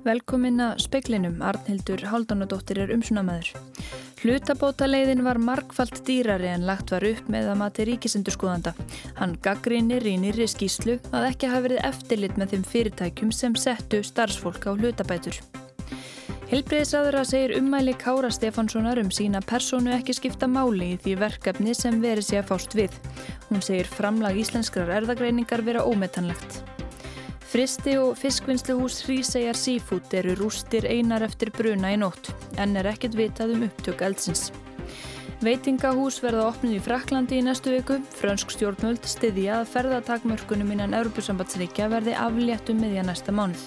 Velkomin að speklinum, Arnhildur Haldunadóttir er umsunamæður. Hlutabótaleiðin var markfalt dýrari en lagt var upp með að mati ríkisendurskóðanda. Hann gaggrinir í nýri skýslu að ekki hafi verið eftirlit með þeim fyrirtækjum sem settu starfsfólk á hlutabætur. Hilbreyðisraðura segir ummæli Kára Stefánssonar um sína personu ekki skipta máli í því verkefni sem verið sé að fást við. Hún segir framlag íslenskrar erðagreiningar vera ómetanlegt. Fristi og fiskvinnsluhús Hrísæjar Seafood eru rústir einar eftir bruna í nótt, en er ekkert vitað um upptök eldsins. Veitingahús verða opnið í Fraklandi í næstu viku. Frönsk stjórnmöld stiðja að ferðatakmörkunum innan Europasambandsríkja verði afléttum miðja næsta mánuð.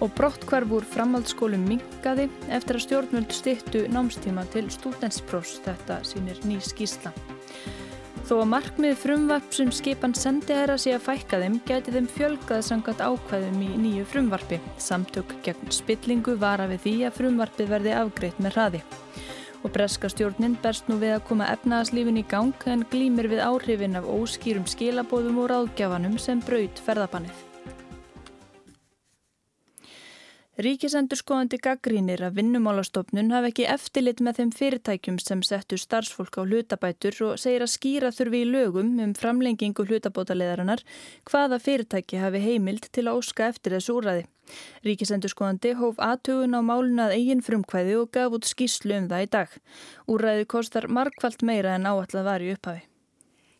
Og brottkvarfur framhaldsskólum mingaði eftir að stjórnmöld stittu námstíma til stúdensprófs, þetta sínir ný skísla. Þó að markmið frumvarp sem skipan sendiherra sé að fækka þeim gæti þeim fjölgað sangat ákvæðum í nýju frumvarpi. Samtök gegn spillingu vara við því að frumvarpið verði afgreitt með hraði. Og breska stjórnin berst nú við að koma efnaðaslífin í gang en glýmir við áhrifin af óskýrum skilabóðum og ráðgjafanum sem braut ferðabannið. Ríkisendurskoðandi gaggrínir að vinnumálastofnun hafi ekki eftirlit með þeim fyrirtækjum sem settu starfsfólk á hlutabætur og segir að skýra þurfi í lögum um framlengingu hlutabótaleðarinnar hvaða fyrirtæki hafi heimild til að óska eftir þessu úræði. Ríkisendurskoðandi hóf aðtugun á málunað eigin frumkvæði og gaf út skýslu um það í dag. Úræði kostar markvallt meira en áallat var í upphafi.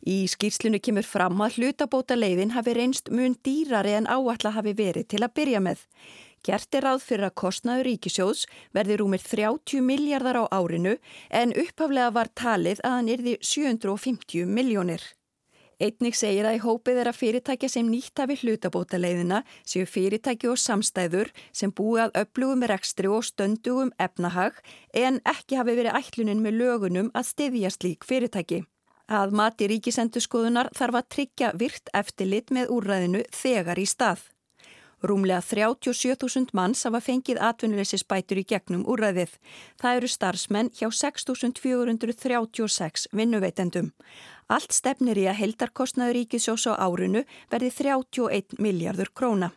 Í skýrslunu kemur fram að hlutabótaleiðin hafi reynst mun dýrari en áallat hafi verið til að byrja með. Gert er ráð fyrir að kostnaður ríkisjóðs verði rúmir 30 miljardar á árinu en upphaflega var talið að hann yrði 750 miljónir. Einnig segir að í hópið er að fyrirtækja sem nýtt hafi hlutabóta leiðina séu fyrirtæki og samstæður sem búi að öflugum rekstri og stöndugum efnahag en ekki hafi verið ætlunin með lögunum að styðja slík fyrirtæki. Að mati ríkisendurskoðunar þarf að tryggja virt eftirlit með úrræðinu þegar í stað. Rúmlega 37.000 manns hafa fengið atvinnuleysi spætur í gegnum úrræðið. Það eru starfsmenn hjá 6.436 vinnuveitendum. Allt stefnir í að heldarkostnaður ríkisjós á árinu verði 31 miljardur króna.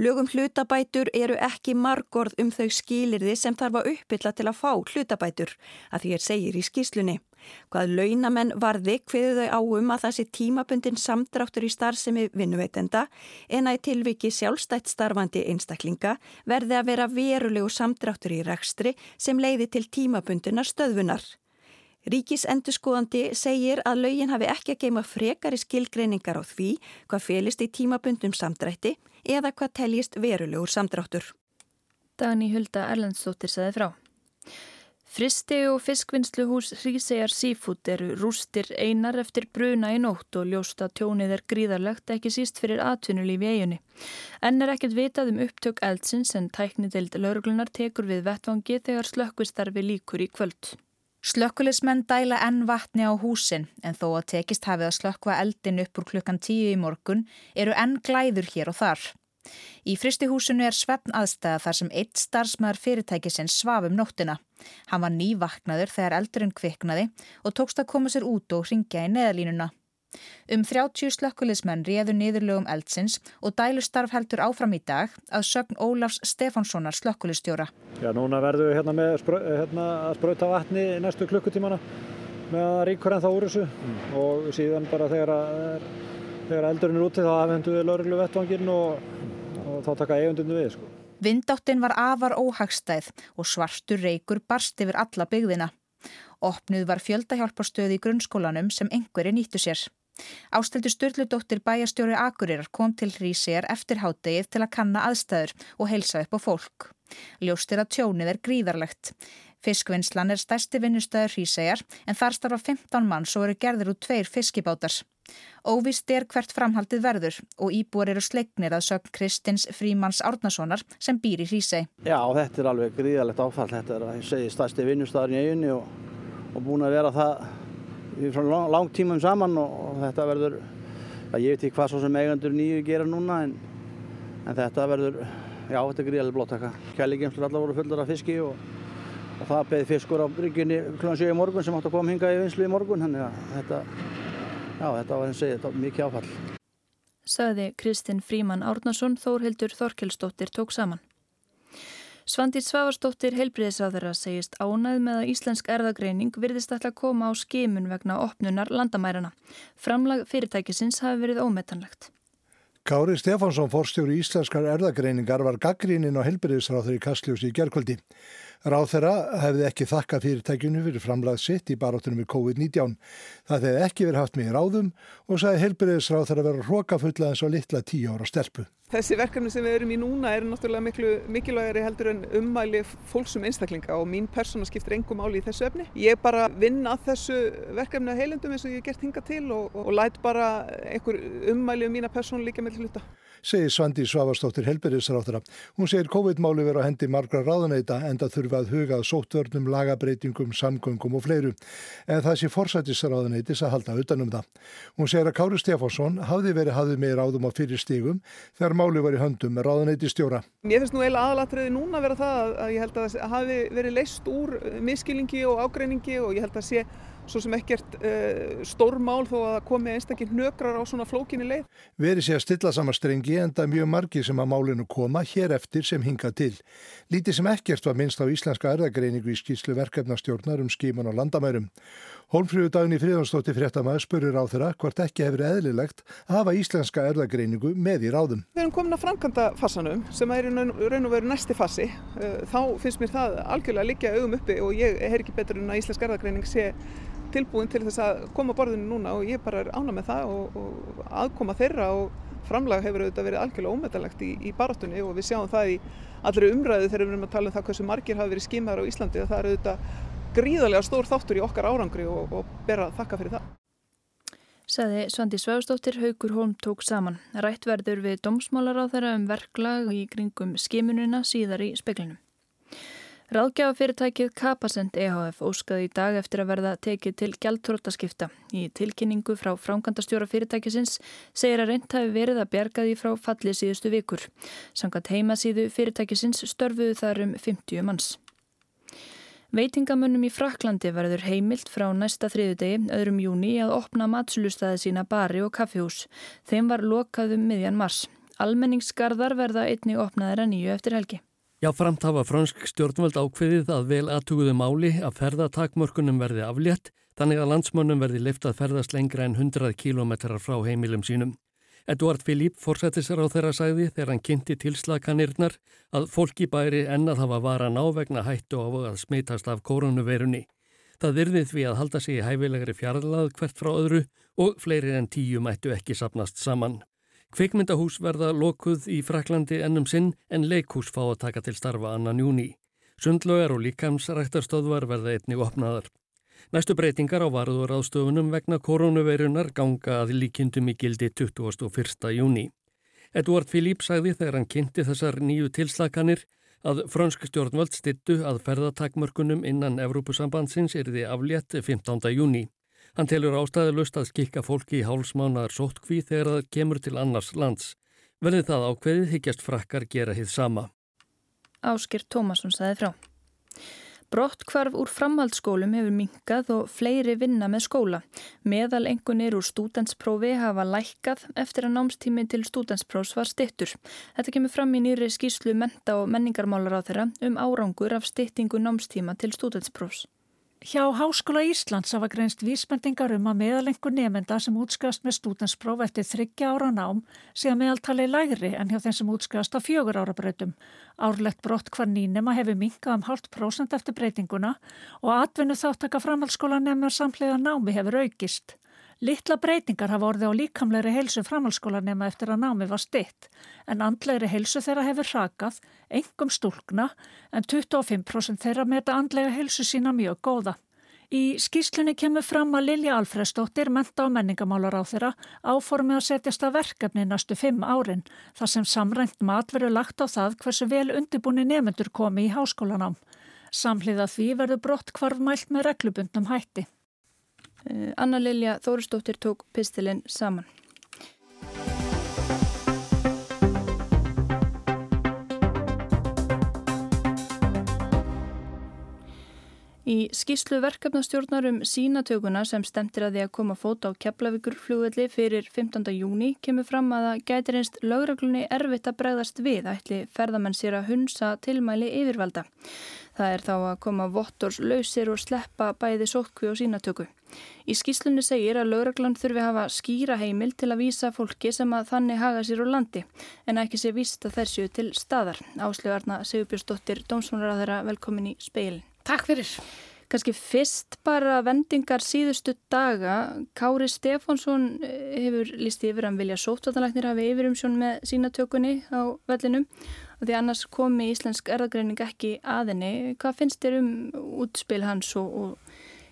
Lögum hlutabætur eru ekki margorð um þau skilirði sem þarf að uppbylla til að fá hlutabætur, að því er segir í skýslunni. Hvað launamenn varði hviðu þau áum að þessi tímabundin samdráttur í starfsemi vinnuveitenda en að í tilviki sjálfstætt starfandi einstaklinga verði að vera verulegu samdráttur í rekstri sem leiði til tímabundina stöðvunar. Ríkis endurskoðandi segir að laugin hafi ekki að geima frekari skilgreiningar á því hvað félist í tímabundum samdrætti eða hvað teljist verulegur samdráttur. Dagni Hulda Erlendstóttir saði frá. Fristi og fiskvinnsluhús Hrísegar Seafood eru rústir einar eftir bruna í nótt og ljósta tjónið er gríðarlegt ekki síst fyrir atvinnulífi eiginni. Enn er ekkert vitað um upptök eldsins en tæknideild lauruglunar tekur við vettvangi þegar slökkvistarfi líkur í kvöld. Slökkulismenn dæla enn vatni á húsin en þó að tekist hafið að slökkva eldin upp úr klukkan tíu í morgun eru enn glæður hér og þar. Í fristihúsinu er svefn aðstæða þar sem eitt starfsmæður fyrirtækisins svaf um nóttina. Hann var nývaknaður þegar eldurinn kviknaði og tókst að koma sér út og ringja í neðalínuna. Um 30 slökkulismenn réður niðurlögum eldsins og dælustarf heldur áfram í dag að sögn Ólafs Stefánssonar slökkulistjóra. Já, núna verðum við hérna með sprau, hérna, að spröyta vatni næstu klukkutímana með að ríkur en þá úr þessu mm. og síðan bara þegar, að, þegar eldurinn er úti þá afhendu við lauruglu vettvangin og og þá taka eigundinu við sko. Vindáttin var afar óhagstæð og svartur reykur barst yfir alla byggðina. Opnuð var fjöldahjálparstöð í grunnskólanum sem einhverju nýttu sér. Ástildur Sturldudóttir bæjastjóri Akureyrar kom til Hrísér eftir hádegið til að kanna aðstæður og heilsa upp á fólk. Ljóstir að tjónið er gríðarlegt. Fiskvinnslan er stærsti vinnustæður Hrísér en þar starfa 15 mann svo eru gerðir úr tveir fiskibátar. Óvist er hvert framhaldið verður og íbúar eru slegnir að sögn Kristins Frímans Árnasonar sem býr í Hrísei. Já, þetta er alveg gríðalegt áfall. Þetta er að segja stærsti vinnustæðin í eiginni og, og búin að vera það frá lang, lang tímum saman og, og þetta verður, ég veit ekki hvað svo sem eigandur nýju gera núna en, en þetta verður, já þetta er gríðalegt blóttaka. Kæligemstur allar voru fullar af fiski og, og það beði fiskur á bryggjunni kl. 7 í morgun sem átt að koma hinga í vinslu í morgun, þannig að þetta Já, þetta var eins og þetta var mikið áfall. sagði Kristinn Fríman Árnason Þórhildur Þorkelsdóttir tók saman. Svandís Svavarsdóttir heilbriðisráðara segist ánæð með að íslensk erðagreining virðist alltaf koma á skimun vegna opnunar landamærarna. Framlag fyrirtækisins hafi verið ómetanlegt. Kári Stefánsson, forstjóri íslenskar erðagreiningar, var gaggríninn á heilbriðisráður í Kastljósi í gerkvöldi. Ráþera hefði ekki þakka fyrirtækjunu fyrir framlag sitt í baróttunum við COVID-19. Það hefði ekki verið haft með í ráðum og sagði helbriðisráþera vera hrókafulla eins og litla tíu ára stelpu. Þessi verkefni sem við erum í núna er náttúrulega miklu mikilvægari heldur en ummæli fólksum einstaklinga og mín persóna skiptir engum áli í þessu efni. Ég bara vinn að þessu verkefni að heilendum eins og ég hef gert hinga til og, og læt bara einhver ummæli um mína persónu líka með hluta segir Svandi Svavastóttir helberiðsráþara. Hún segir COVID-máli vera hendi margra ráðanæta en það þurfa að hugað sóttvörnum, lagabreitingum, samgöngum og fleiru. En það sé forsættisráðanætis að halda utanum það. Hún segir að Kári Stefánsson hafði verið hafið með ráðum á fyrir stígum þegar máli var í höndum með ráðanæti stjóra. Mér finnst nú eila aðalatriði núna vera það að ég held að hafi verið leist úr miskilingi og ágreiningi og ég held að sé svo sem ekkert uh, stórmál þó að komi einstakinn hnökrar á svona flókinni leið. Verið sé að stilla saman strengi en það er mjög margi sem að málinu koma hér eftir sem hinga til. Lítið sem ekkert var minnst á íslenska erðagreiningu í skýrslu verkefnastjórnar um skíman og landamærum. Hólmfröðu dagni Fríðansdóttir fréttamaður spurur á þeirra hvort ekki hefur eðlilegt að hafa íslenska erðagreiningu með í ráðum. Við erum komin að framkanta fassanum sem er raun og veru næsti fassi. Uh, þá finnst mér það algjörlega liggja augum uppi og ég er ekki betur en að íslenska erðagreining sé tilbúin til þess að koma borðinu núna og ég bara er ána með það og, og aðkoma þeirra og framlag hefur auðvitað verið algjörlega ómetalegt í, í barátunni og við sjáum það í allri umræðu þegar við erum að tala um það hversu margir hafi verið skimaður á Íslandi og það er auðvitað gríðarlega stór þáttur í okkar árangri og, og ber að þakka fyrir það. Saði Svandi Svæðstóttir Haugur Holm tók saman. Rætt verður við domsmálar á þeirra um verklag í kringum skimununa síðar í speklinum. Ráðgjafafyrirtækið Kapasend EHF óskaði í dag eftir að verða tekið til gjaldtrótaskipta. Í tilkynningu frá frámkvæmdastjóra fyrirtækisins segir að reynd hafi verið að berga því frá fallið síðustu vikur. Sangat heimasíðu fyrirtækisins störfuðu þar um 50 manns. Veitingamönnum í Fraklandi verður heimilt frá næsta þriðudegi, öðrum júni, að opna matsulustæði sína bari og kaffihús. Þeim var lokaðum miðjan mars. Almenningsgarðar verða einni opnaðir að nýju eftir helgi. Já, framt hafa fransk stjórnvöld ákveðið að vel aðtuguðu máli að ferðatakmörkunum verði aflétt, þannig að landsmönnum verði liftað ferðast lengra en 100 km frá heimilum sínum. Eduard Filip fórsættisar á þeirra sagði þegar hann kynnti tilslaganirnar að fólki bæri ennað hafa varan á vegna hættu á að smitast af koronaveirunni. Það virði því að halda sig í hæfilegri fjarlað hvert frá öðru og fleiri en tíu mættu ekki sapnast saman. Kvikmyndahús verða lokuð í Fraklandi ennum sinn en leikhús fá að taka til starfa annan júni. Sundlögar og líkamsræktarstöðvar verða einnig opnaðar. Næstu breytingar á varður ástofunum vegna koronaveirunar ganga að líkindum í gildi 21. júni. Edvard Filip sagði þegar hann kynnti þessar nýju tilslakanir að frönsk stjórnvöld stittu að ferðatakmörkunum innan Evrópusambandsins er því aflétt 15. júni. Hann telur ástæðilust að skikka fólki í hálsmánaðar sóttkví þegar það kemur til annars lands. Verði það ákveðið higgjast frakkar gera hitt sama. Áskir Tómasson saði frá. Brottkvarf úr framhaldsskólum hefur minkað og fleiri vinna með skóla. Meðal engunir úr stúdensprófi hafa lækkað eftir að námstími til stúdensprófs var stittur. Þetta kemur fram í nýri skýslu menta og menningarmálar á þeirra um árangur af stittingu námstíma til stúdensprófs. Hjá Háskóla Íslands hafa greinst vísmendingar um að meðalengur nefenda sem útskast með stúdenspróf eftir þryggja ára nám sé að meðaltali lægri en hjá þeim sem útskast á fjögur ára breytum. Árlegt brott hvar nýnema hefur minkað um hálft prósent eftir breytinguna og atvinnu þáttaka framhaldsskóla nefnar samlega námi hefur aukist. Littla breytingar hafa orðið á líkamleiri heilsu framhalskólanema eftir að námi var stitt en andlegri heilsu þeirra hefur hrakað, engum stúlkna en 25% þeirra meta andlega heilsu sína mjög góða. Í skýslunni kemur fram að Lilja Alfredsdóttir, menta og menningamálar á þeirra, áformið að setjast að verkefni næstu fimm árin þar sem samrænt mat verður lagt á það hversu vel undirbúni nefnendur komi í háskólanám. Samhliða því verður brott kvarfmælt með reglubundnum hætti. Eh, Anna Lilja Þóristóttir tók pistilinn saman. Í skýslu verkefnastjórnar um sínatökuna sem stemtir að því að koma fót á Keflavíkur flugvelli fyrir 15. júni kemur fram að það gætir einst lögreglunni erfitt að bregðast við ætli ferðamenn sér að hunsa tilmæli yfirvalda. Það er þá að koma vottors lausir og sleppa bæði sótkvi og sínatöku. Í skýslunni segir að lögreglan þurfi hafa skýra heimil til að vísa fólki sem að þannig haga sér úr landi en ekki sé víst að þessu til staðar. Áslögarna Sigurbjörnsdóttir, dómsmálar að þeirra velkomin í speilin. Takk fyrir. Kanski fyrst bara vendingar síðustu daga. Kári Stefánsson eh, hefur líst yfir að vilja sótvatanlæknir hafi yfirumsjón með sínatökunni á vellinum og því annars komi íslensk erðagreining ekki aðinni. Hvað finnst þér um útspil hans og, og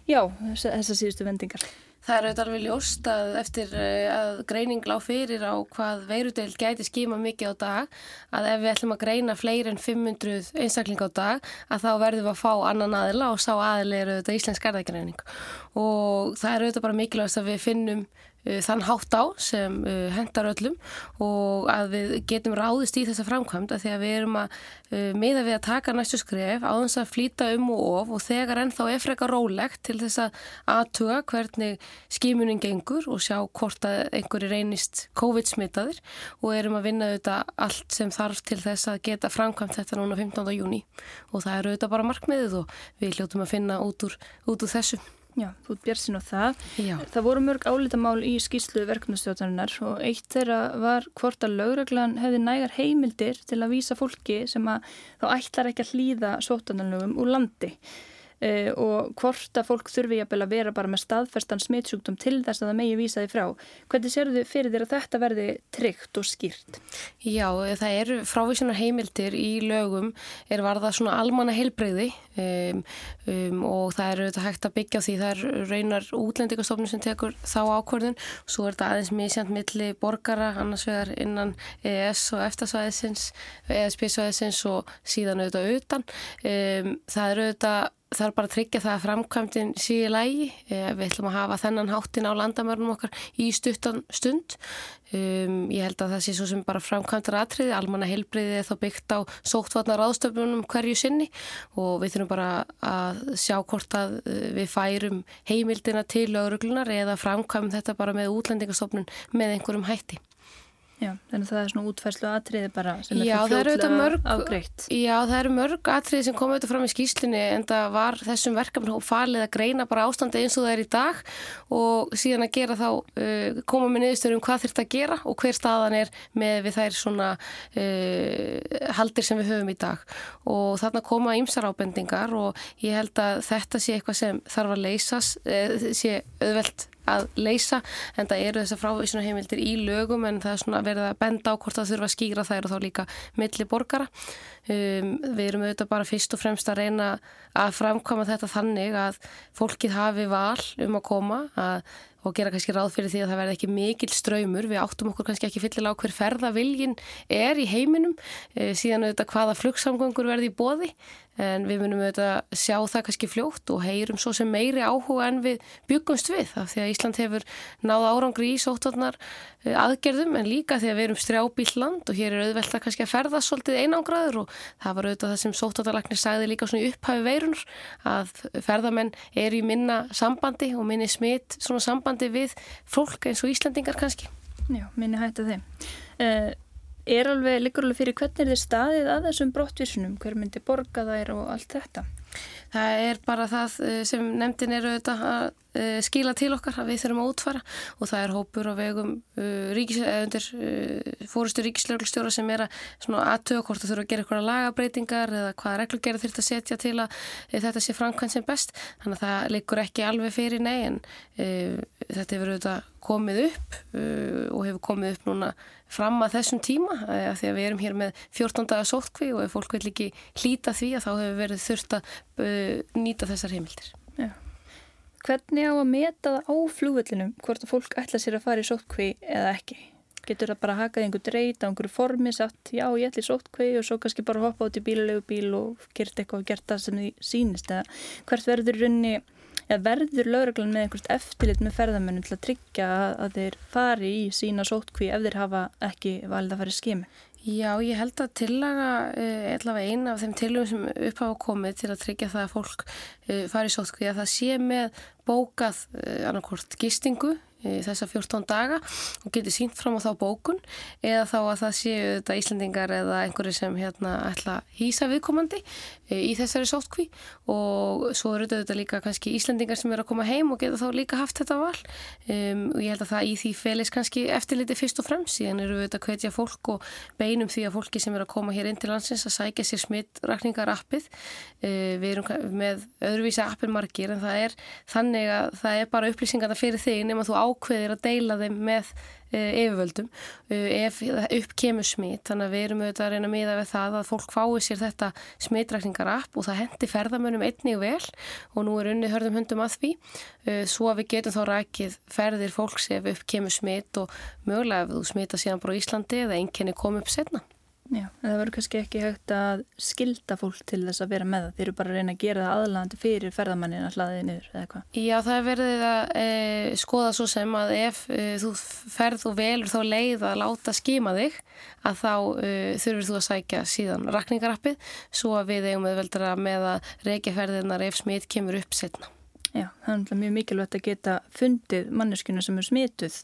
já, þessar síðustu vendingar? Það er auðvitað alveg ljóst að eftir eh, að greining lág fyrir á hvað veirudel gæti skíma mikið á dag að ef við ætlum að greina fleiri en 500 einstakling á dag að þá verðum við að fá annan aðila og sá aðila er auðvitað íslensk erðagreining og það er auðvitað bara mikilvægast að við finnum þann hátt á sem uh, hendar öllum og að við getum ráðist í þessa framkvæmda því að við erum að uh, miða við að taka næstu skref á þess að flýta um og of og þegar ennþá er frekar rólegt til þess að aðtuga hvernig skimunin gengur og sjá hvort að einhverju reynist COVID-smitaðir og erum að vinna auðvitað allt sem þarf til þess að geta framkvæmt þetta núna 15. júni og það eru auðvitað bara markmiðið og við hljóttum að finna út úr, út úr þessu. Já, þú er björnsin á það. Já. Það voru mörg álítamál í skýslu verkefnastjóðarinnar og eitt þeirra var hvort að lauraglan hefði nægar heimildir til að vísa fólki sem að þá ætlar ekki að hlýða sótananlögum úr landi uh, og hvort að fólk þurfi að vera bara með staðferstan smittsjúkdóm til þess að það megi vísa því frá. Hvernig sér þau fyrir þér að þetta verði tryggt og skýrt? Já, það eru frávísunar heimildir í lögum er varða svona almanna heilbreyði um, um, og það eru þetta hægt að byggja því það er raunar útlendingastofnum sem tekur þá ákvörðun og svo er þetta aðeins mísjönd milli borgara annars vegar innan ES og eftirsvæðisins, ESP-svæðisins og síðan auðvitað utan. Um, það eru auðvitað það er bara að tryggja það að framkvæmdinn sé í lægi. Eh, við ætlum að hafa þennan háttin á landamörnum okkar í stuttan stund. Um, ég held að það sé svo sem bara framkvæmdar aðtriði, almanna heilbreyði er þá byggt á sóttvarnar áðstöfnum hverju sinni og við þurfum bara að sjá hvort að eh, við færum heimildina til lauruglunar eða framkvæmum þetta bara með útlendingastofnun með einhverjum hætti. Já, þannig að það er svona útfærslu atriði bara sem er fljóðlega afgreitt. Já, það eru mörg atriði sem komið þetta fram í skýslinni en það var þessum verkefni farlið að greina bara ástandi eins og það er í dag og síðan að gera þá, uh, koma með niðurstörum hvað þurft að gera og hver staðan er með við þær svona uh, haldir sem við höfum í dag og þarna koma ymsar ábendingar og ég held að þetta sé eitthvað sem þarf að leysas, uh, sé auðvelt að leysa en það eru þessar frávísuna heimildir í lögum en það er svona verið að benda á hvort það þurfa að skýra þær og þá líka milli borgara. Um, við erum auðvitað bara fyrst og fremst að reyna að framkvæma þetta þannig að fólkið hafi val um að koma að og gera kannski ráð fyrir því að það verði ekki mikil ströymur. Við áttum okkur kannski ekki fyllilega á hver ferðavilgin er í heiminum, e, síðan auðvitað hvaða flugsamgöngur verði í bóði en við munum auðvitað sjá það kannski fljótt og heyrum svo sem meiri áhuga en við byggumst við af því að Ísland hefur náða árangri í sóttvarnar e, aðgerðum en líka því að við erum strjábíl land og hér er auðvelt að kannski að ferða svolítið einangraður og það var auðvitað það sem sóttvarnarlagnir sagði líka svona upphafi veirunar að ferðamenn er í minna sambandi og minni smitt svona sambandi sambandi við fólk eins og Íslandingar kannski. Já, minni hætti þeim. Uh, er alveg, liggur alveg fyrir hvernig er þið staðið að þessum brottvísunum, hver myndi borga þær og allt þetta? Það er bara það eh, sem nefndin eru auðvitað að uh, skila til okkar að við þurfum að útfara og það er hópur á vegum uh, ríkis, undir uh, fórustu ríkislauglustjóra sem er að aðtöða hvort það þurfa að gera eitthvað lagabreitingar eða hvaða reglugerð þurft að setja til að þetta sé framkvæmt sem best þannig að það leikur ekki alveg fyrir nei en þetta hefur auðvitað komið upp og hefur komið upp núna fram að þessum tíma að því að við erum hér með 14. daga sótkvi og ef fólk vil ekki hlýta því að þá hefur verið þurft að uh, nýta þessar heimildir. Já. Hvernig á að meta það á flúvöldinum hvort að fólk ætla sér að fara í sótkvi eða ekki? Getur það bara að haka einhver dreit á einhverju formi satt, já ég ætla í sótkvi og svo kannski bara hoppa út í bílulegu bíl og gert eitthvað og gert það sem því sínist eða hvert verður runni eða verður lauruglan með einhvert eftirlit með ferðamennum til að tryggja að þeir fari í sína sótkví ef þeir hafa ekki valið að fara í skimi? Já, ég held að tillaga eh, allavega eina af þeim tillögum sem upphafa komið til að tryggja það að fólk eh, fari í sótkví að það sé með bókað eh, annarkort gistingu þessa 14 daga og geti sínt fram á þá bókun eða þá að það séu þetta Íslandingar eða einhverju sem hérna ætla hýsa viðkomandi e, í þessari sótkví og svo eru þetta líka kannski Íslandingar sem eru að koma heim og geta þá líka haft þetta val. Um, og ég held að það í því felis kannski eftirliti fyrst og fremst. Síðan eru við þetta að kveitja fólk og beinum því að fólki sem eru að koma hér inn til landsins að sækja sér smittrakningar appið e, við erum með öðruvísi appir margir en það er þannig að það er bara upplýsingarna fyrir þig nema þú ákveðir að deila þeim með uh, yfirvöldum. Uh, ef upp kemur smitt þannig að við erum auðvitað að reyna miða við það að fólk fái sér þetta smittrækningar app og það hendi ferðamönnum einnig vel og nú er unni hörðum hundum að því. Uh, svo að við getum þá rækið ferðir fólks ef upp kemur smitt og mögulega ef þú smita síðan bara Íslandi eða einkenni kom upp setna Já, það verður kannski ekki hægt að skilda fólk til þess að vera með það. Þeir eru bara að reyna að gera það aðlandi fyrir ferðamannin að hlaðið niður eða hvað. Já, það er verið að e, skoða svo sem að ef e, þú ferð og velur þá leið að láta skima þig að þá e, þurfur þú að sækja síðan rakningarappið svo að við eigum meðveldara með að reykja ferðirnar ef smitt kemur upp setna. Já, það er mjög mikilvægt að geta fundið manneskuna sem er smituð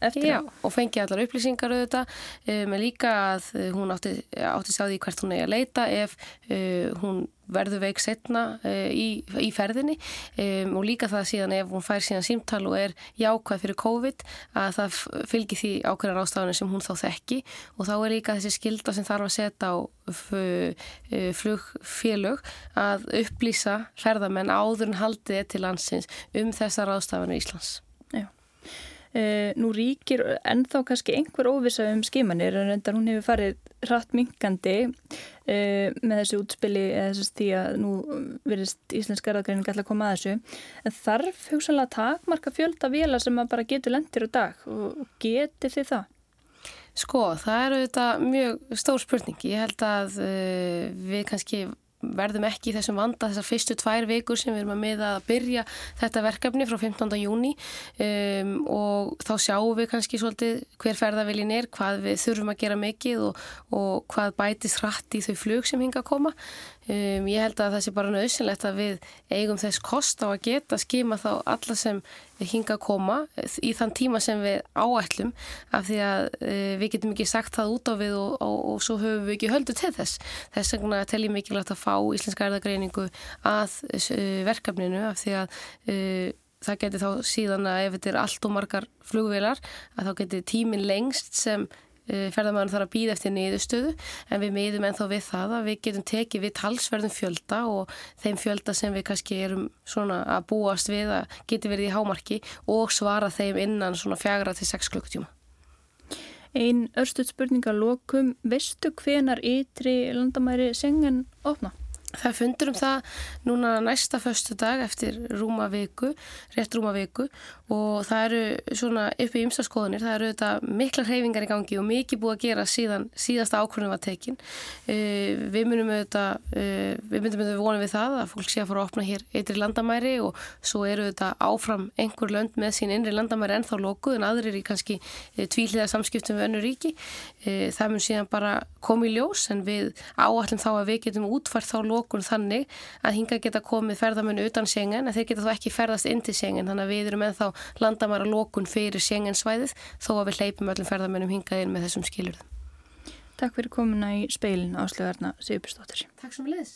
eftir Já, og fengi allar upplýsingar auðvitað, um, líka að hún átti, átti sáði hvert hún er að leita ef uh, hún verður veik setna uh, í, í ferðinni. Um, og líka það síðan ef hún fær síðan símtal og er jákvæð fyrir COVID að það fylgir því ákveðar ástafanir sem hún þá þekki. Og þá er líka þessi skilda sem þarf að setja á flugfélög að upplýsa ferðamenn áður en haldið til landsins um þessar ástafanir í Íslands. Uh, nú ríkir ennþá kannski einhver óvisa um skimanir en reyndar hún hefur farið rætt minkandi uh, með þessu útspili eða þess að því að nú verðist Íslensk erðagreining alltaf að koma að þessu en þarf hugsanlega takmarka fjölda vila sem maður bara getur lendir á dag og geti þið það? Sko, það eru þetta mjög stór spurning. Ég held að uh, við kannski verðum ekki í þessum vanda þessar fyrstu tvær vikur sem við erum að miða að byrja þetta verkefni frá 15. júni um, og þá sjáum við kannski svolítið hver ferðavilin er, hvað við þurfum að gera mikið og, og hvað bætist hratt í þau flug sem hinga að koma Um, ég held að það sé bara nöðsynlegt að við eigum þess kost á að geta skima þá alla sem hinga að koma í þann tíma sem við áætlum af því að uh, við getum ekki sagt það út á við og, og, og svo höfum við ekki höldu til þess. Þess vegna teljum mikilvægt að fá Íslenska erðagreiningu að uh, verkefninu af því að uh, það getur þá síðan að ef þetta er allt og margar flugvelar að þá getur tímin lengst sem Eh, ferðarmæðan þarf að býða eftir niðurstöðu en við miðum ennþá við það að við getum tekið við talsverðum fjölda og þeim fjölda sem við kannski erum svona að búast við að geti verið í hámarki og svara þeim innan svona fjagra til sex klukktíma. Einn örstuð spurninga lokum, veistu hvenar ytri landamæri sengen opna? Það fundur um það núna næsta förstu dag eftir rúma viku, rétt rúma viku og það eru svona upp í ymstaskoðunir, það eru þetta mikla hreyfingar í gangi og mikið búið að gera síðan síðasta ákvörðum var tekin. Uh, við munum auðvitað, uh, við myndum auðvitað vonið við það að fólk sé að fara að opna hér eitri landamæri og svo eru þetta áfram einhver lönd með sín innri landamæri ennþá lokuð en aðrir í kannski uh, tvíliða samskiptum við önnu ríki. Það mun síðan bara komið ljós en við áallum þá að við getum útfært þá lokun þannig að hinga geta komið ferðamennu utan sengen en þeir geta þá ekki ferðast inn til sengen þannig að við erum ennþá landamæra lokun fyrir sengensvæðið þó að við hleypum öllum ferðamennum hingað inn með þessum skilurðum. Takk fyrir komuna í speilin áslögarna Sigurbjörnsdóttir. Takk mjög leðis.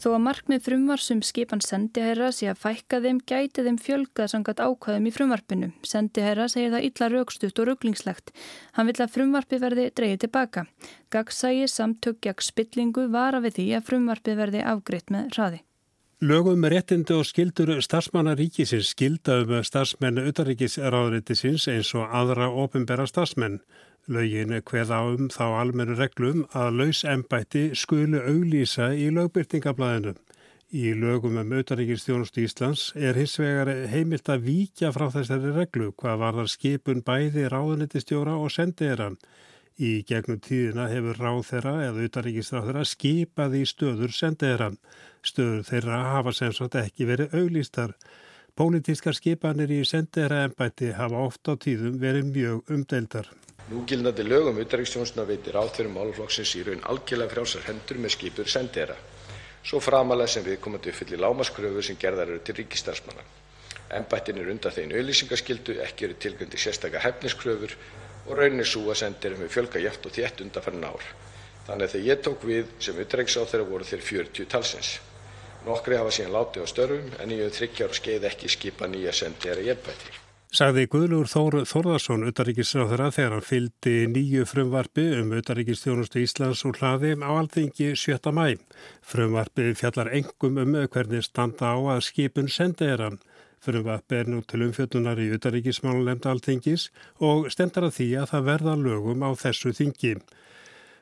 Þó að markmið frumvar sem skipan sendiherra sé að fækka þeim gæti þeim fjölgað sangat ákvæðum í frumvarpinu. Sendiherra segir það illa raukstutt og rugglingslegt. Hann vil að frumvarpi verði dreyið tilbaka. Gagsægi samtökjag spillingu vara við því að frumvarpi verði afgriðt með hraði. Lögum réttindi og skildur starfsmannaríkisins skilda um starfsmennu utanríkisráðrættisins eins og aðra ofinbera starfsmenn. Laugin hveða um þá almennu reglum að laus ennbætti skulu auglýsa í lögbyrtingablaðinu. Í lögum um auðaríkistjónustu Íslands er hins vegar heimilt að víkja frá þessari reglu hvað var þar skipun bæði ráðunitistjóra og sendiðra. Í gegnum tíðina hefur ráð þeirra eða auðaríkistráð þeirra skipaði í stöður sendiðra. Stöður þeirra hafa sem sagt ekki verið auglýstar. Pólitískar skipanir í sendiðra ennbætti hafa oft á tíðum verið mjög umdeldar. Núgildandi lögum auðaríkistjónustuna veitir áþverjum álflokksins í raun algjörlega frjálsar hendur með skipur sendiðra svo framarlega sem viðkomandi uppfyllir lágmarkskröfur sem gerðar eru til ríkisstarfsmanna. Embættin eru undanþegin auglýsingaskyldu, ekki eru tilgreindar sérstakar hæfniskröfur og raunin er sú að sendiherrum hefur fjölgað jafnt og þétt undanfarin ár. Þannig að þegar ég tók við sem utanríkisráðherra voru þeir 40 talsins. Nokkrir hafa síðan látið á störfum en ég hef þriggja ára skeið ekki skipað nýja sendiherra í embætti. Sagði Guðlur Þór Þórðarsson, utaríkisráðara, þegar hann fyldi nýju frumvarfi um utaríkistjónustu Íslands og hlaði á alþingi 7. mæ. Frumvarfi fjallar engum um hvernig standa á að skipun sendi hann. Frumvarfi er nú til umfjöldunar í utaríkismálulemda alþingis og stendar að því að það verða lögum á þessu þingi.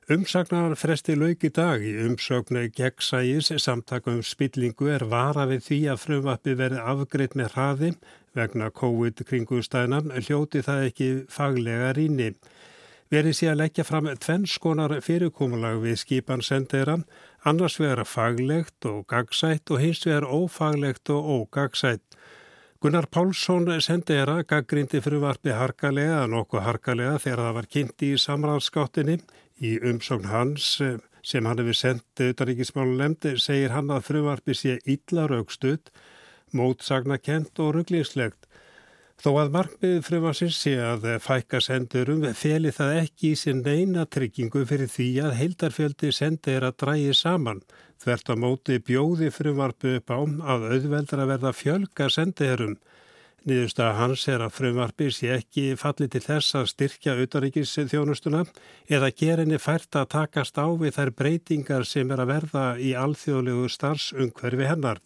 Umsagnar fresti lauk í dag í umsögnu gegnsægis samtakum spillingu er vara við því að frumvappi verði afgreitt með hraði vegna COVID kringustæðina hljóti það ekki faglega rýni. Verið sé að leggja fram tvennskonar fyrirkomulag við skipan sendera, annars vera faglegt og gagsætt og hins vera ófaglegt og ógagsætt. Gunnar Pálsson sendera gaggrindi frumvarpi harkalega, nokkuð harkalega þegar það var kynnt í samráðskáttinni Í umsókn hans eh, sem hann hefur sendt auðaríkismálulemd segir hann að frumarpi sé illa raugstuð, mótsagnakent og rugglingslegt. Þó að markmiðið frumarsins sé að fækka sendurum feli það ekki í sin neina tryggingu fyrir því að heildarfjöldi sendir að drægi saman. Þvert á móti bjóði frumarpi upp á að auðveldra verða fjölga sendirum. Niðurstaða hans er að frumvarpi sé ekki falli til þess að styrkja auðaríkis þjónustuna eða gera henni fært að takast á við þær breytingar sem er að verða í alþjóðlegu starfsungverfi hennar.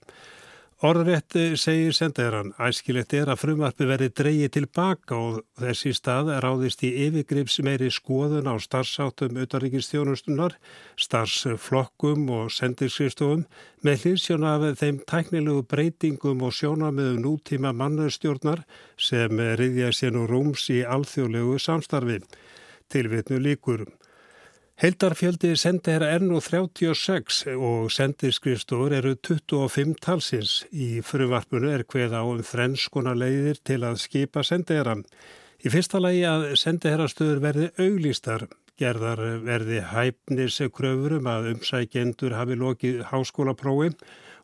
Orðrétt segir sendaðurann, æskilegt er að frumvarpi verði dreyið tilbaka og þessi stað ráðist í yfirgrips meiri skoðun á starfsáttum auðaríkistjónustunar, starfsflokkum og sendirskristofum með hlýsjón af þeim tæknilegu breytingum og sjónamiðu nútíma mannustjórnar sem riðja sér nú rúms í alþjóðlegu samstarfi. Tilvitnu líkurum. Heldarfjöldi sendiherra er nú 36 og sendirskrifstofur eru 25 talsins. Í fruvarpunu er hveð á um þrennskona leiðir til að skipa sendiherra. Í fyrsta lagi að sendiherrastöður verði auglýstar. Gerðar verði hæfniskröfurum að umsækjendur hafi lokið háskólaprófi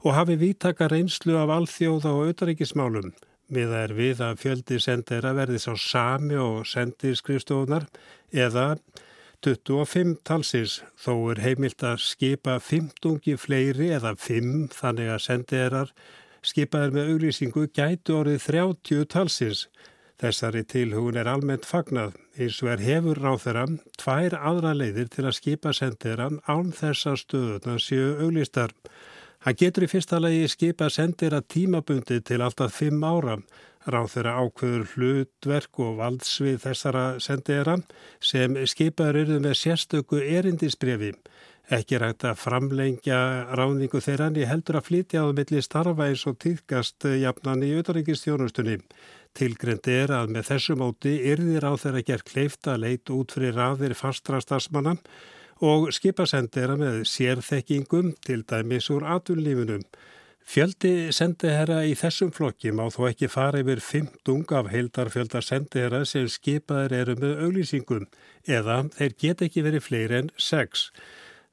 og hafi vítaka reynslu af alþjóða og auðaríkismálum. Miða er við að fjöldi sendiherra verði sá sami og sendirskrifstofunar eða 25 talsins þó er heimilt að skipa 15 fleiri eða 5 þannig að sendiðarar skipaðir með auglýsingu gætu orðið 30 talsins. Þessari tilhugun er almennt fagnað eins og er hefur ráð þeirra tvær aðra leiðir til að skipa sendiðaran án þessa stöðuna séu auglýstar. Hann getur í fyrsta lagi skipa sendiðara tímabundi til alltaf 5 ára ráð þeirra ákveður hlutverk og valdsvið þessara sendiðara sem skipaður eru með sérstöku erindisbrefi. Ekki rægt að framlengja ráningu þeirra en ég heldur að flytja á milli starfa eins og týðkast jafnan í auðvaringistjónustunni. Tilgreynd er að með þessu móti yrðir á þeirra gerð kleifta leit út fyrir raðir fastra stafsmanna og skipasendera með sérþekkingum til dæmis úr atunlífunum. Fjöldi sendiherra í þessum flokki má þó ekki fara yfir 15 af heildarfjölda sendiherra sem skipaðir eru með auglýsingum eða þeir get ekki verið fleiri en 6.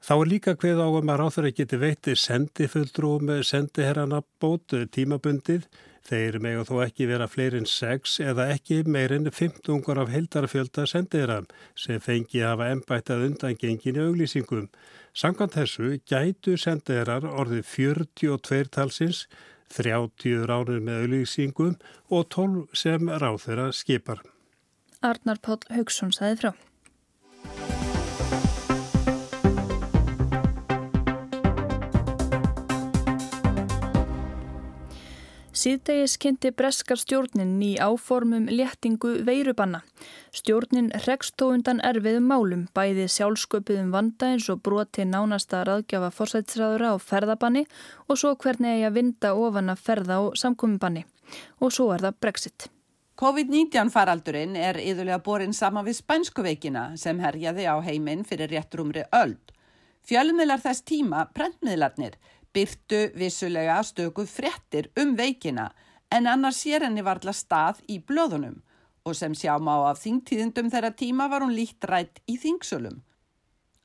Þá er líka hveð á um að ráþur að geti veitti sendifulltrú með sendiherrana bótu tímabundið Þeir mega þó ekki vera fleiri en 6 eða ekki meirinn 15 af heildarfjölda sendiðra sem fengi að hafa ennbættað undan gengin í auglýsingum. Sankant þessu gætu sendiðrar orðið 42 talsins, 30 ránir með auglýsingum og 12 sem ráð þeirra skipar. Arnar Páll Haugsson sæði frá. Síðdegis kynnti breskar stjórnin í áformum léttingu veirubanna. Stjórnin rekst þó undan erfiðum málum, bæði sjálfsköpuðum vanda eins og broti nánasta raðgjafa forsætsræðura á ferðabanni og svo hvernig eigi að vinda ofan að ferða og samkominnbanni. Og svo er það Brexit. COVID-19 faraldurinn er yðurlega borin saman við spænskuveikina sem herjaði á heiminn fyrir réttrumri öld. Fjölmiðlar þess tíma, prentmiðlarnir, byrtu vissulega stöku frettir um veikina en annars sér henni varðla stað í blöðunum og sem sjá má af þingtíðindum þeirra tíma var hún líkt rætt í þingsölum.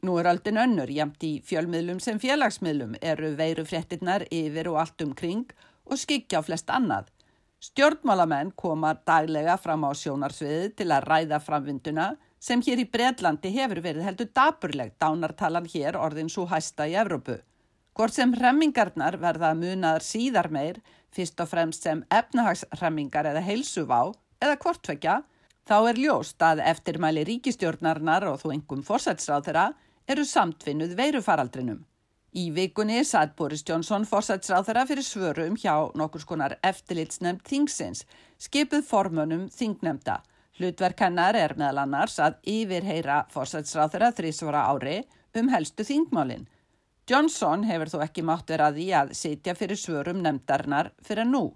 Nú er aldin önnur, jæmt í fjölmiðlum sem félagsmiðlum eru veiru frettinnar yfir og allt umkring og skikja á flest annað. Stjórnmálamenn koma daglega fram á sjónarsviði til að ræða framvinduna sem hér í Breitlandi hefur verið heldur daburleg dánartalan hér orðin svo hæsta í Evrópu. Hvort sem remmingarnar verða munaðar síðar meir, fyrst og fremst sem efnahagsremmingar eða heilsuvá eða hvortvekja, þá er ljóst að eftirmæli ríkistjórnarnar og þú engum fórsætsráð þeirra eru samtvinnuð veirufaraldrinum. Í vikunni satt Boris Johnson fórsætsráð þeirra fyrir svörum hjá nokkur skonar eftirlitsnefnd þingsins, skipuð formönum þingnemda Hlutverk hennar er meðal annars að yfirheyra fórsætsráþurra þrísvara ári um helstu þingmálinn. Johnson hefur þó ekki mátt vera því að sitja fyrir svörum nefndarnar fyrir nú.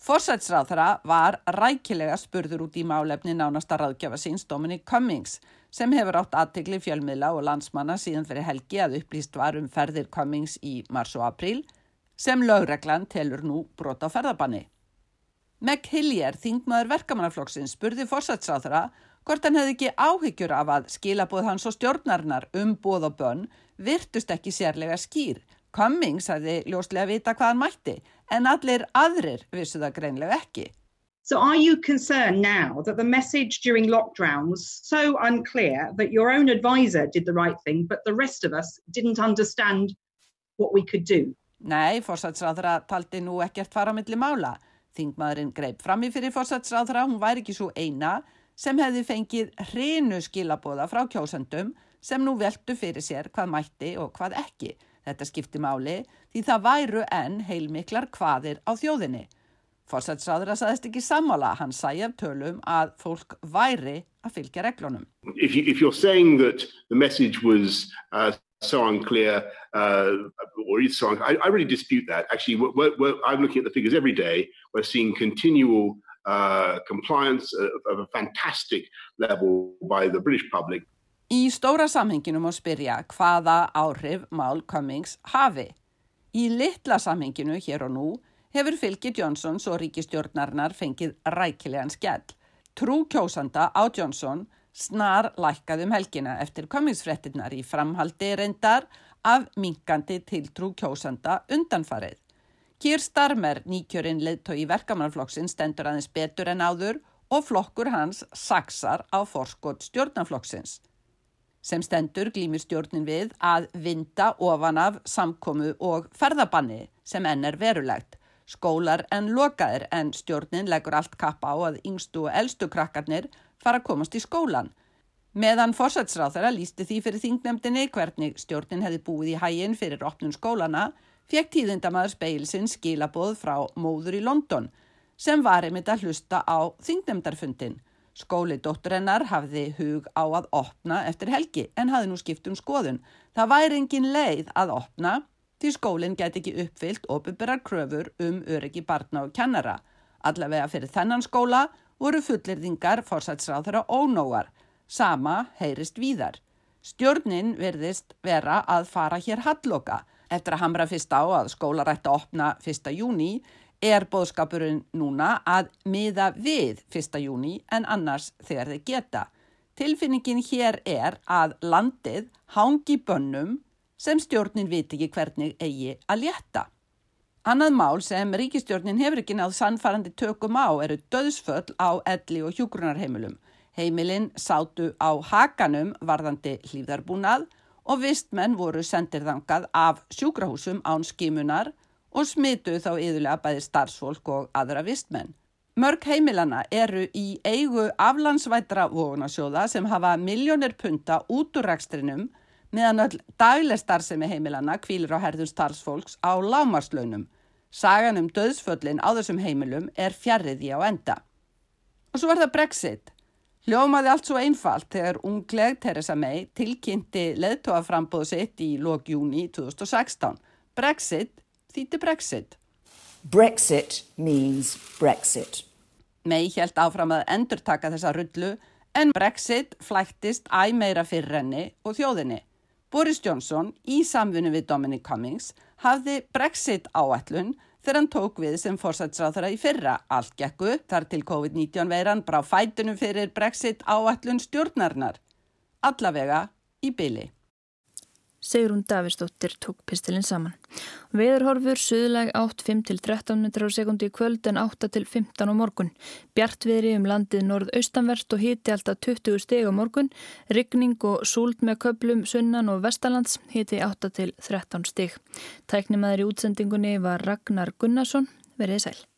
Fórsætsráþurra var rækilega spurður út í málefni nánasta ráðgjafa síns Dominic Cummings sem hefur átt aðtegli fjölmiðla og landsmanna síðan fyrir helgi að upplýst var um ferðir Cummings í mars og april sem lögreglan telur nú brot á ferðabanni. Meg Hillier, þingmaður verkamannaflokksins, spurði fórsætsráðra hvort hann hefði ekki áhyggjur af að skilabóð hans og stjórnarnar um bóð og bönn virtust ekki sérlega skýr. Cummings hefði ljóslega vita hvað hann mætti en allir aðrir vissu það greinlega ekki. So are you concerned now that the message during lockdown was so unclear that your own advisor did the right thing but the rest of us didn't understand what we could do? Nei, fórsætsráðra taldi nú ekkert fara millir mála. Þingmaðurinn greip fram í fyrir fórsætsráðra, hún væri ekki svo eina sem hefði fengið hreinu skilabóða frá kjósandum sem nú veldu fyrir sér hvað mætti og hvað ekki. Þetta skipti máli því það væru enn heilmiklar hvaðir á þjóðinni. Fórsætsráðra saðist ekki sammála, hann sæði af tölum að fólk væri að fylgja reglunum. If, you, if uh, so unclear uh, or is so unclear. I, I, really dispute that. Actually, we're, we're, I'm looking at the figures every day. We're seeing continual uh, compliance of, of a fantastic level by the British public. Í stóra samhenginu má spyrja hvaða áhrif Mál Cummings hafi. Í litla samhenginu hér og nú hefur fylgi Johnsons og ríkistjórnarnar fengið rækilegan skell. Trú kjósanda á Johnson snar lækkað um helgina eftir komingsfrettinnar í framhaldi reyndar af minkandi tiltrú kjósanda undanfarið. Kýr Starmer, nýkjörinn leðtói verkamannflokksinn, stendur aðeins betur en áður og flokkur hans saksar á forskot stjórnanflokksins. Sem stendur glýmir stjórnin við að vinda ofan af samkomu og ferðabanni sem enn er verulegt. Skólar en lokaðir en stjórnin leggur allt kappa á að yngstu og eldstu krakkarnir fara að komast í skólan. Meðan fórsætsráð þeirra lísti því fyrir þingnemdini hvernig stjórnin hefði búið í hæginn fyrir opnun skólana, fekk tíðindamaður speilsinn skilaboð frá móður í London sem var einmitt að hlusta á þingnemdarfundin. Skóli dótturinnar hafði hug á að opna eftir helgi en hafði nú skipt um skoðun. Það væri engin leið að opna því skólinn get ekki uppfyllt ofinberar kröfur um öryggi barna og kennara. Allavega fyrir þennan skóla voru fullirðingar fórsætsráð þeirra ónóar. Sama heyrist víðar. Stjórnin verðist vera að fara hér halloka. Eftir að hamra fyrst á að skólarætt að opna 1. júni er bóðskapurinn núna að miða við 1. júni en annars þegar þeir geta. Tilfinningin hér er að landið hangi bönnum sem stjórnin viti ekki hvernig eigi að létta. Annað mál sem ríkistjórnin hefur ekki náð sannfarandi tökum á eru döðsföll á elli og hjúgrunarheimilum. Heimilinn sátu á hakanum varðandi hlýðarbúnað og vistmenn voru sendir þangað af sjúkrahúsum án skimunar og smitu þá yðurlega bæði starfsfólk og aðra vistmenn. Mörg heimilana eru í eigu aflandsvætra vogunasjóða sem hafa miljónir punta út úr rekstrinum meðan öll dagleg starfsemi heimilana kvílir á herðum starfsfólks á lámarslaunum. Sagan um döðsföllin á þessum heimilum er fjarriði á enda. Og svo var það Brexit. Hljómaði allt svo einfalt þegar ungleg Theresa May tilkynnti leðtóaframbóðu sitt í lók júni 2016. Brexit þýtti Brexit. Brexit means Brexit. May held áfram að endurtaka þessa rullu en Brexit flæktist æg meira fyrir henni og þjóðinni. Boris Johnson í samfunni við Dominic Cummings hafði Brexit áætlun þegar hann tók við sem fórsætsráþara í fyrra. Allt gekku þar til COVID-19 veiran brá fætunum fyrir Brexit áætlun stjórnarnar. Allavega í byli. Sigrún Davistóttir tók pistilinn saman. Veðurhorfur suðleg 8-5-13 metrar á sekundi í kvöld en 8-15 á morgun. Bjartviðri um landið norð-austanvert og hiti alltaf 20 steg á morgun. Ryggning og súld með köplum sunnan og vestalands hiti 8-13 steg. Tæknimaður í útsendingunni var Ragnar Gunnarsson. Verðið sæl.